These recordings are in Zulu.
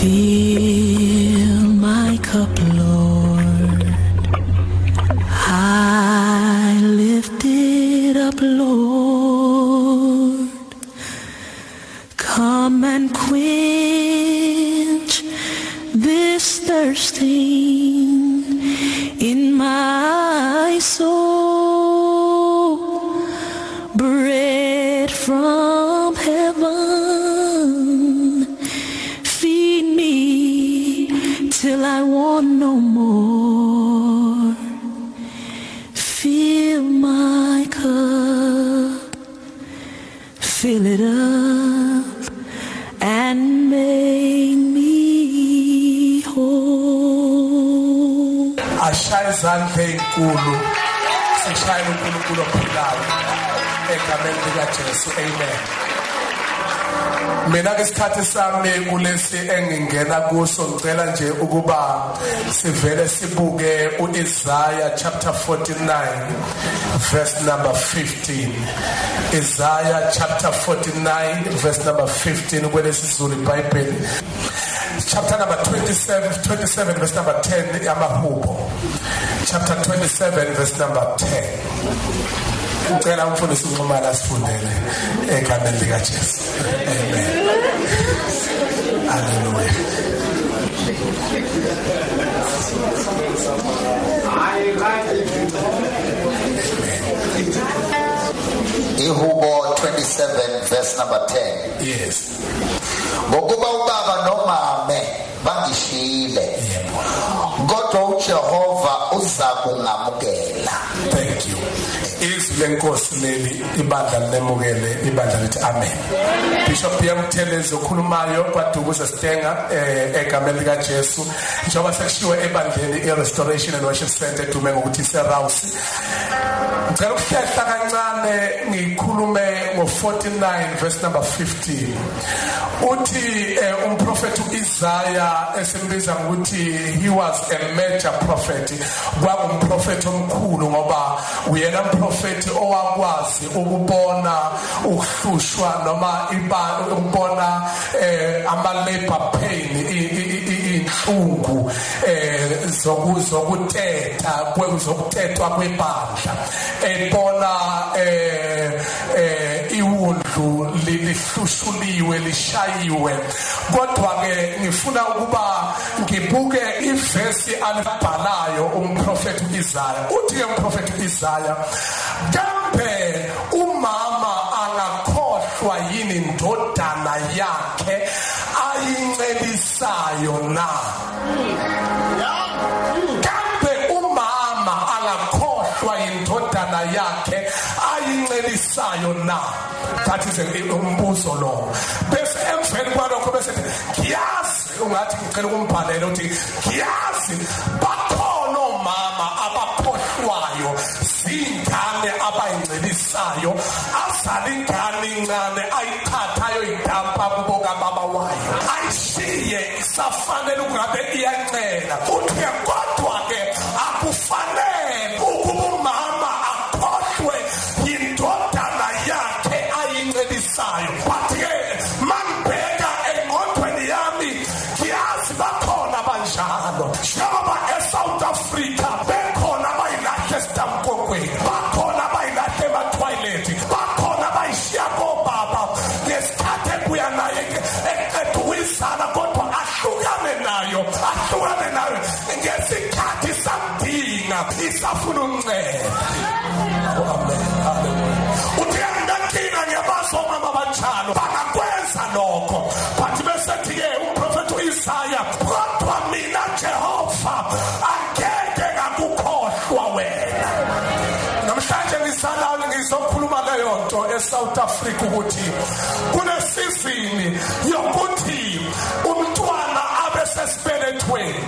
Fill my cup, Lord. uNkulunkulu ophilayo egameni lika Jesu amen. Mina ke isikhathi sami kulesi engingena kuso ngicela nje ukuba sivele sibuke uIsaiah chapter 49 verse number 15 Isaiah chapter 49 verse number 15 kwelesi Zulu iBhayibheli chapter number 27 27 verse number 10 yamahubo chapter 27 verse number 10 ngicela umfundisi unxumana sifundele egameni lika Jesu amen. Haleluya ihubo 27 verse number 10 yes. Ngokuba ubaba nomame bangishiyile kodwa uJehova uza kungamukela thank you izwi lenkosi leli ibandla linemukele ibandla lithi amen. Bishop yamthelezi okhulumayo kwadukuze sitenga eh, egameni lika Jesu. Njengoba sekushiwe ebandleni irestoration and worship center dume ngokuthi iserhouse ngicela ukuhlehla kancane ngikhulume ngo49 verse number 15 uthi eh, umprofeti uIsaiah esimbiza ngokuthi he was a major prophet. Kwangumprofeti omkhulu ngoba uyena umprofeti owakwazi ukubona ukuhlushwa noma iba ukubona eh, ama labor pain inhlungu eh zokuzokutetha kwezokutethwa kwebandla ebona eh iwundlu lihlushuliwe lishayiwe kodwa ke ngifuna ukuba ngibuke ivesi alibhalayo umprofeti uIsaiah uthi ke umprofeti uIsaiah kambe umama angakhohlwa yini indodana yakhe ayincelisayo na? Kambe umama angakhohlwa indodana yakhe ayincelisayo na? That is a- umbuzo lo. Bese emveni kwalokho bese ngiyazi ungathi ngicela ukumbhalela uthi ngiyazi bakhona omama abakhohlwayo zingane abayincelisayo azala ingane incane ayithathayo idampa kubo kababa wayo. Ayishiye isafanele ukungabe iyancela. Uthi kodwa ke akufanele ngizokhuluma leyo nto eSouth Africa ukuthi kunesizini yokuthi umntwana abe sesibelethweni.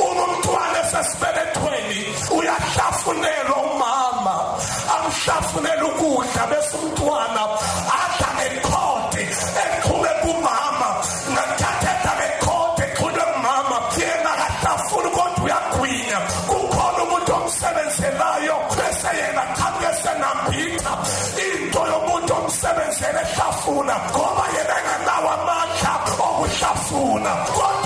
Uma umntwana esesibelethweni uyahlafunelwa umama amhlafunela ukudla bese umntwana okuhlafuna ngoba yena enganawo amandla okuhlafuna kodwa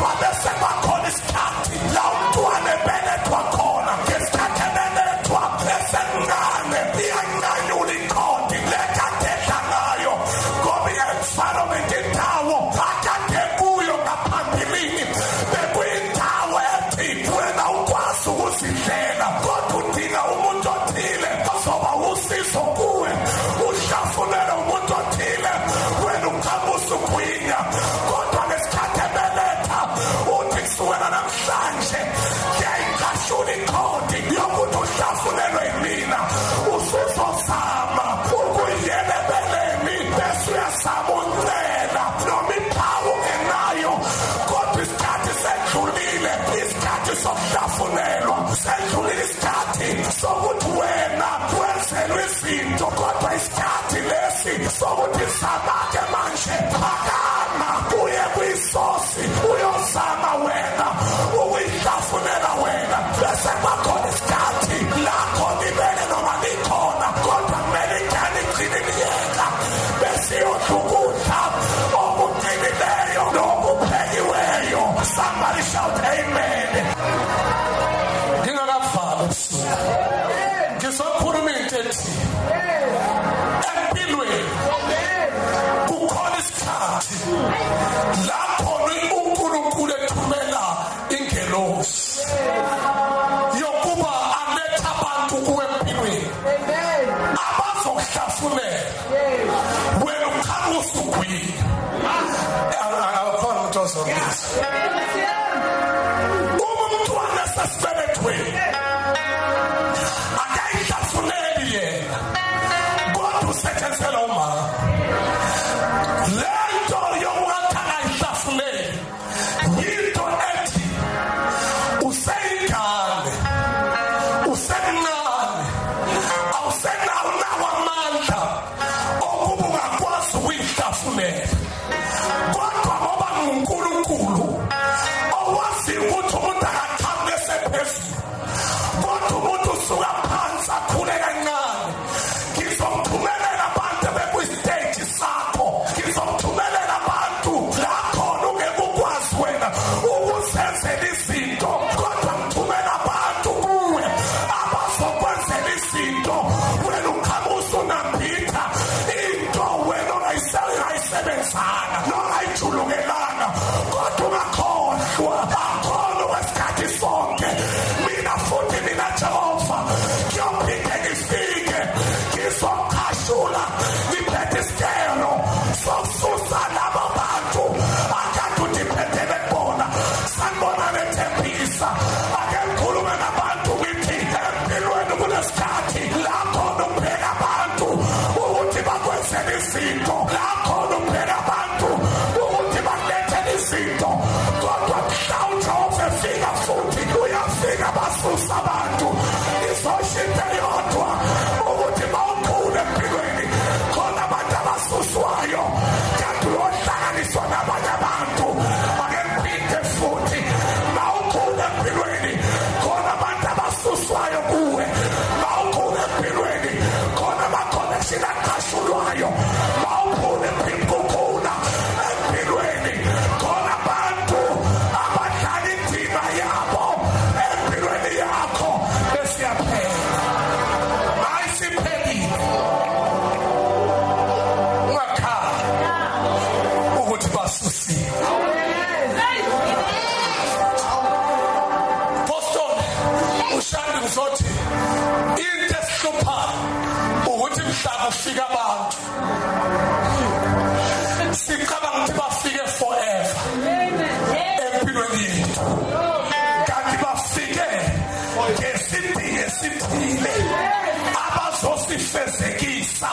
sola. kukuncedisa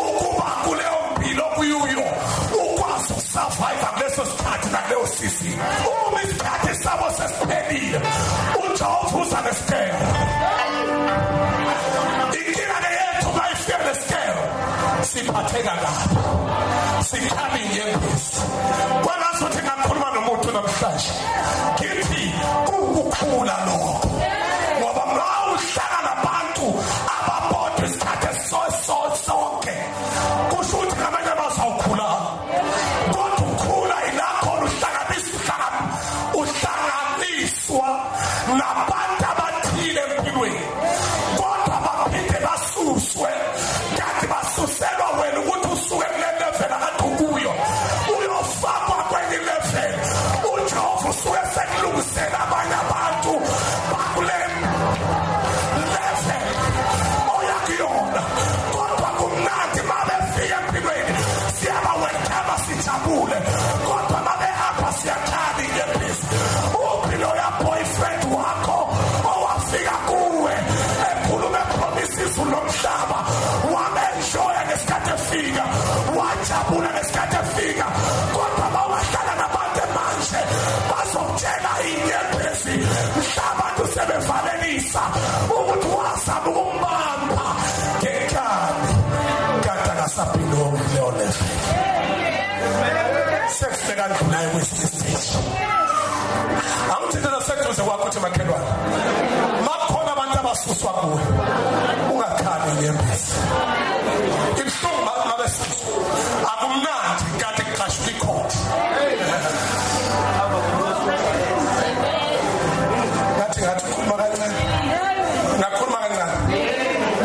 ukuba kuleyo mpilo kuyo ukwazi usurviva kuleso sikhathi nakuleyo sizini uma isikhathi sabo sesiphelile ujehova uza nesikelo inkinga ke yethu uma ifike nesikelo siphatheka kabi. Sikhami nyembezi kwalazothi ngakhuluma nomuntu namhlanje ngithi kukukhula lokho. Sekufika ndlulayo kwesinye isiteji awuthinte naseduze kwakho uthi makhelwane makukhona abantu abasuswa kuwe ungakhali nyembezi ibuhlungu mabesuswa akumnandi kanti kuqashwa ikhodi ngathi ngathi ukhuluma kancane. Ngakhuluma kancane.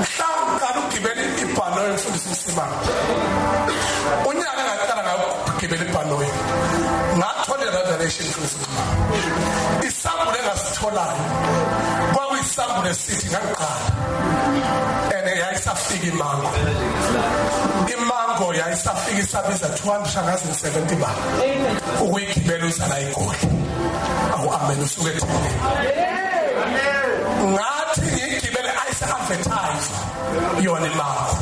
Mhlawumbe qala ugibela ibhanoyi mfundisi msimanga unyaka engaqala ngawo ukugibela ibhanoyi. Ngathola i-revelation mfundisi msimanga isambulo engasitholayo kwakuyisambulo esithi ngakuqala. And yayisafika imango. Imango yayisafika isabiza 270 bani ukuyigibela uzala igoli. Awu amen usuke ethini ngathi ngiyigibele ayise advertise yona imango.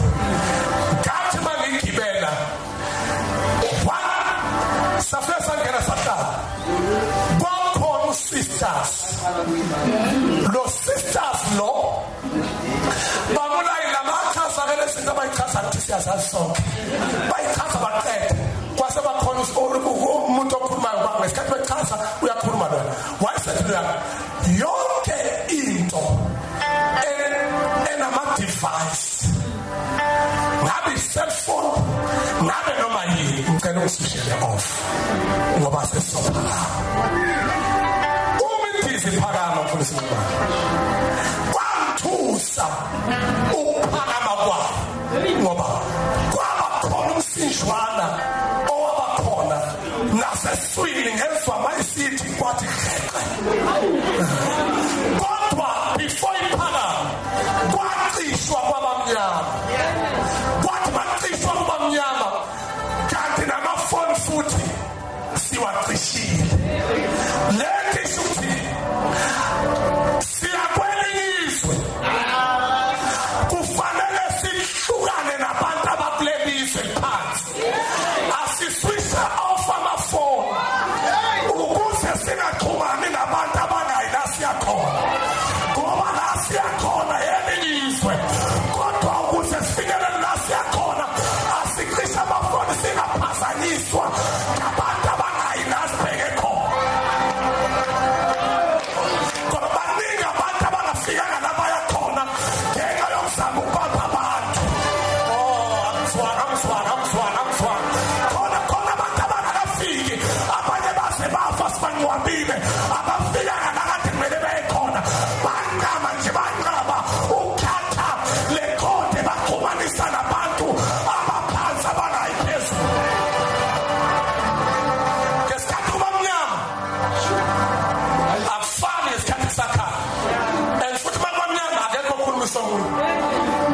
Usisters lo sisters lo bamulayini lamachaza ke lezinto abayichaza ukuthi siyazazi sonke bayichaza baqeda kwase bakhona umuntu okhulumayo kwabo ngesikhathi bechaza uyakhuluma lona. Wayesethi loya yonke into enama-device ngabe i-cellphone ngabe noma yini ngicela ukusishele off ngoba sesizophakama uma indizi iphakama mfundisi mncane kwangithusa ukuphakama kwayo ngoba kwaba khona umsinjwana owaba khona naseswini ngezwa mayisithi kwathi kodwa before iphakama kwacishwa kwabamnyama.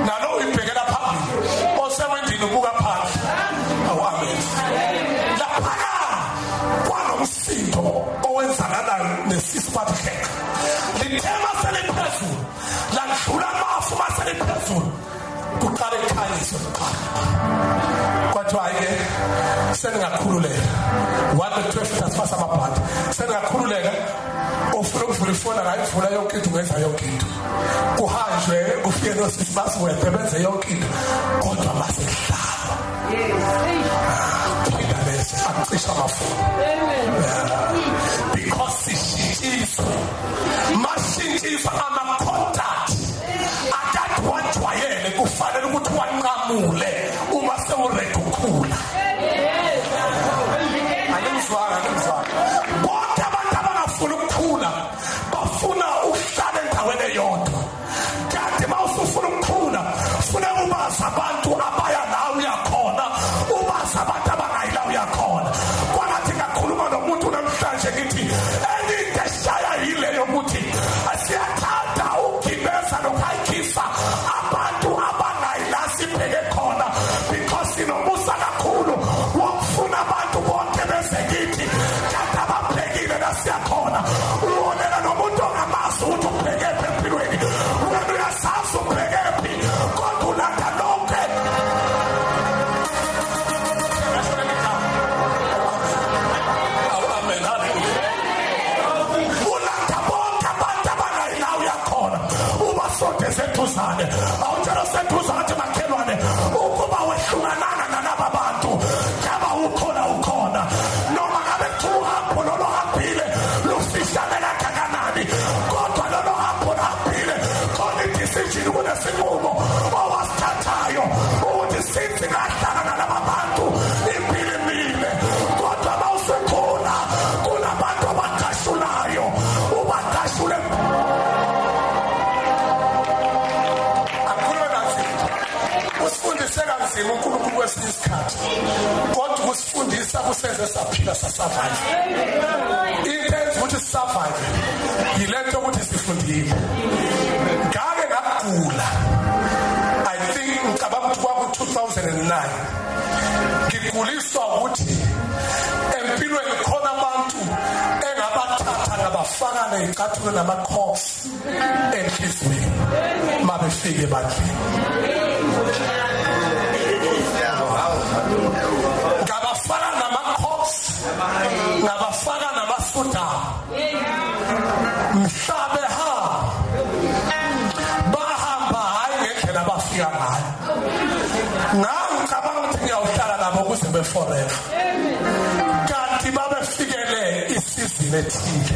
Nalo uyibhekela phambili osewendini ubuka phansi awu amen. Laphana kwanomsindo owenzakalayo nesisi bathi heqa lithema seliphezulu ladlula amafu maseliphezulu kuqala ekhanyise kuqala kwathiwa hayi-ke ukuvula ifoni angayivula yonke into ungenza yonke into kuhanjwe kufike nosisi basiwephe benze yonke into kodwa masehlala phinda lesi akucisha amafoni because sishintshiswe mashintshiswa ama-contact tusane awutshela usethuza wathi makhe kusenze saphila sasurvive into enza ukuthi sisurvive yile nto yokuthi sifundile. Ngake ngagula. I think ngicabanga ukuthi kwaku-2009 ngiguliswa ukuthi empilweni khona abantu engabathatha ngabafaka ney'cathulo namakhosi enhliziyweni ma befike ebandleni Ngicabanga ukuthi ngiyawuhlala nabo kuze beforever. Kanti babefikele isizini ethile.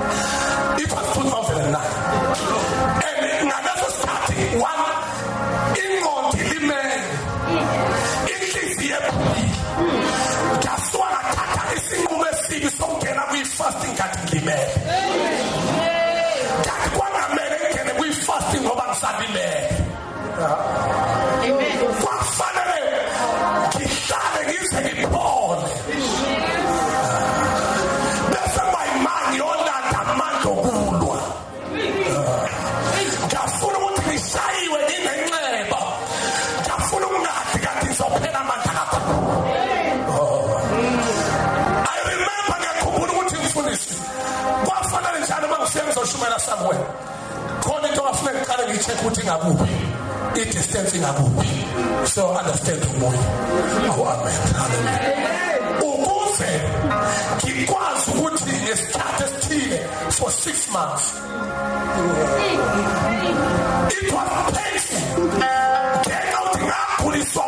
ukuthi ingakuphi i-distance ingakuphi so understand umoya. Awu-amen hallelujah. Ukuze ngikwazi ukuthi ngesikhathi esithile for six months it was painful ngenxa yokuthi ngakhuliswa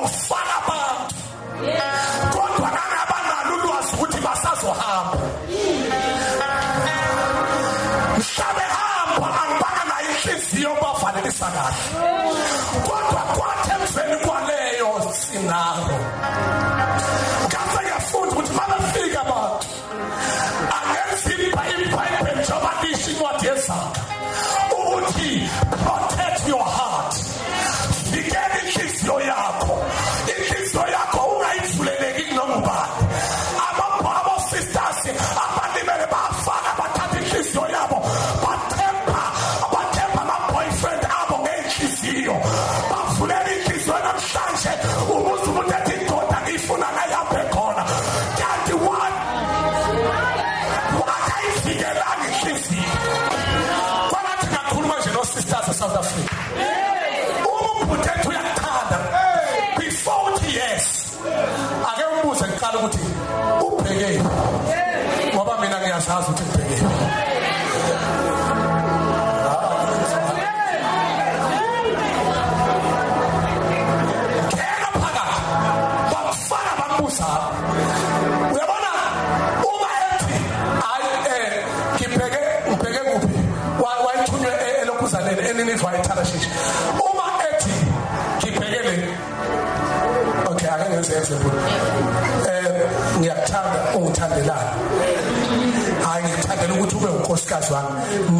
kazwang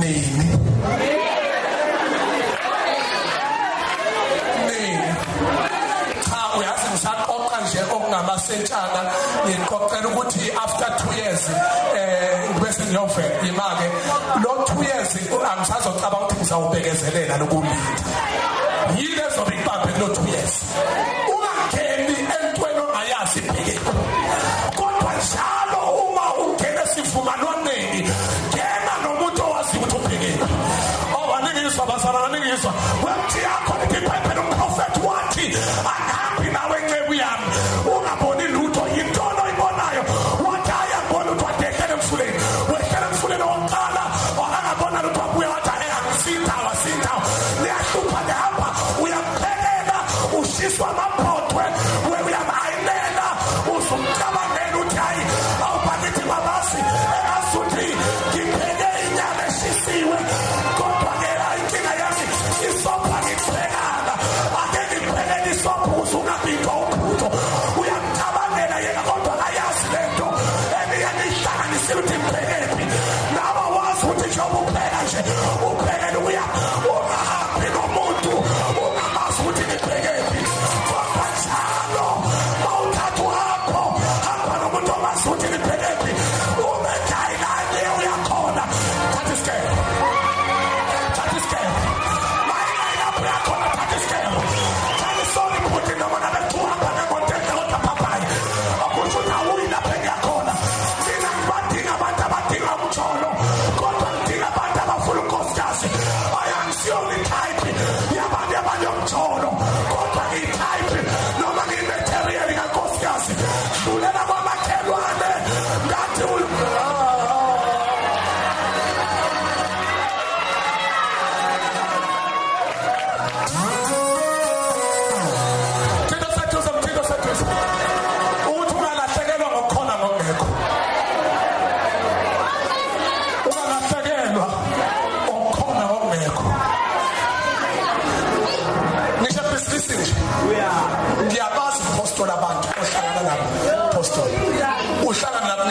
nini nini cha uyazi ngisaqoqa nje okungamasentshana. Ngiqoqela ukuthi after 2 years eh bese ngiyovela imake. Lo 2 years angisazocabanga ukuthi ngizawubekezelela lokulinda. Yile ezobe ibambe kulo 2 years?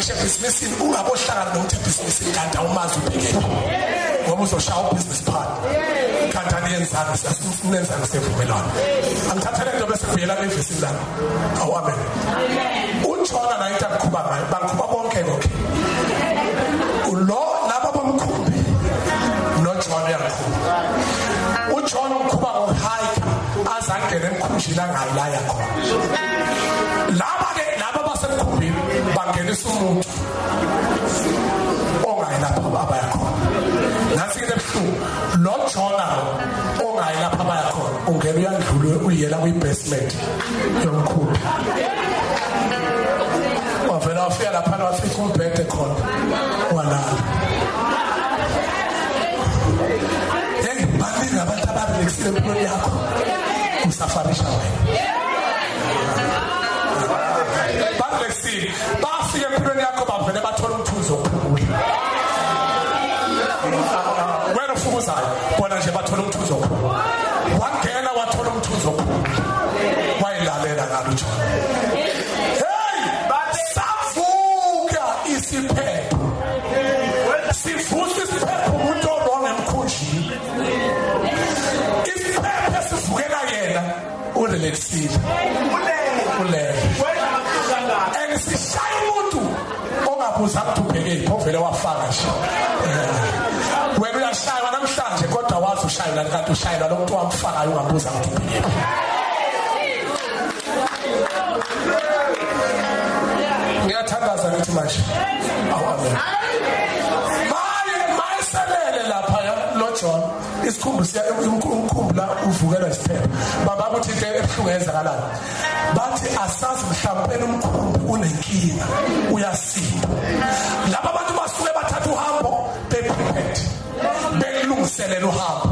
Ngisho ebhizinisini ungabohlangana nokuthi ebhizinisini kanti awumazi ubhekephi ngoba uzoshaya ubusiness partner kanti aniyenzanga sinenzanga sevumelwano angithathele nto bese kuvuyela evesini lami. Awu amen. Utshona nayo into angikhuba ngayo. Bangikhuba bonke konke lo laba bomkhumbi noJohn uyangikhuba uJohn umkhuba ngohike azangena emkhunjini angayi la yakhona. Umuntu ongayi lapha abaya khona. Nasi into ebuhlungu. Lo Jona ongayi lapha abaya khona ungena uyandlula uyela kwi-basement yomkhumbi wavela wafika lapha wafika umbhede khona walala. Hey baningi abantu ababelekisile empilweni yakho usafarisha wena. Babelekisile bafika empilweni yakho bavele bathola umthunzi wokuphumula wena ufukuzayo bona nje bathola umthunzi wokuphumula ongabuza ukuthi ubhekephi ovele wafaka nje. Eh, wena uyashaywa namhlanje kodwa wazi ushayela kanti ushayela lo muntu wamfakayo ungabuza ukuthi ubhekephi ngiyathandaza ngithi manje. Awu amen. Isikhumbu siya umkhumbu la uvukelwa isiphepho baba ukuthi into ebuhlungu yenzakalayo bathi asazi mhlawumbe umkhumbi unenkinga uyasinda laba abantu basuke bathatha uhambo beprepared bekulungiselela uhambo.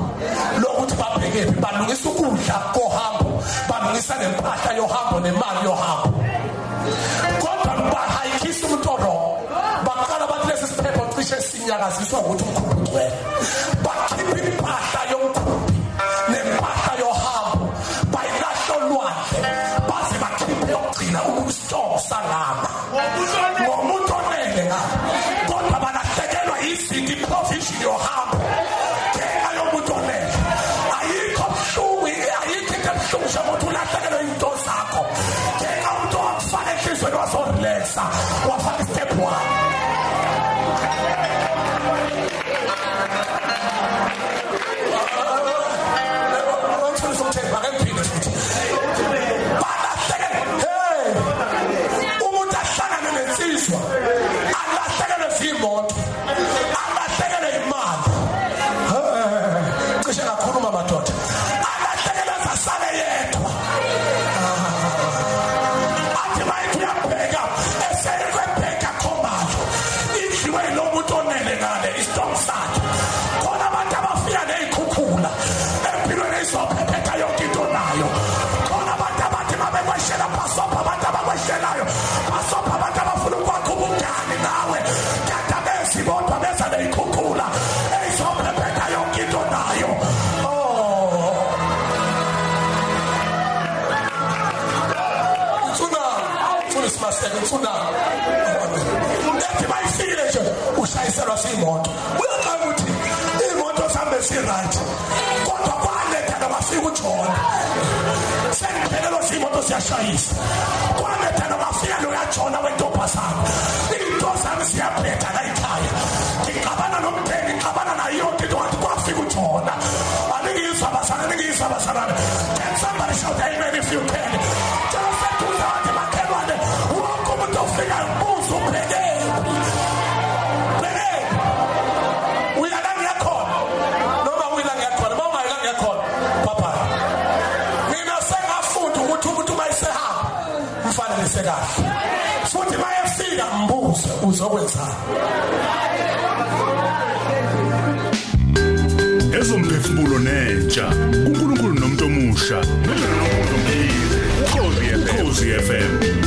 Lokuthi babhekephi balungisa ukudla kohambo balungisa nempahla yohambo nemali yohambo. Kodwa bahayikisa umuntu orongo baqala bathi lesi siphepho cishe sinyakaziswa ukuthi umkhumbi ugcwele. Bakhipha esirayithi kodwa kwaletha namafika utshona sengiphelelwa zimoto siyashayisa kwaletha namafika lokatshona wentombazana iy'nto zami ziyabheda la ekhaya ngixabana nompheni ngixabana nayo yonke into ngathi kwafika utshona aningiyizwa bazana aningiyizwa bazanana uzokwenza ezomphefumulo nentsha uNkulunkulu nomuntu omusha ukhonzi FM